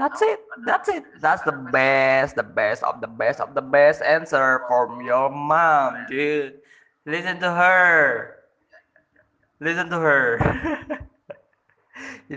That's it. That's it. That's the best, the best of the best of the best answer from your mom, dude. Listen to her. Listen to her.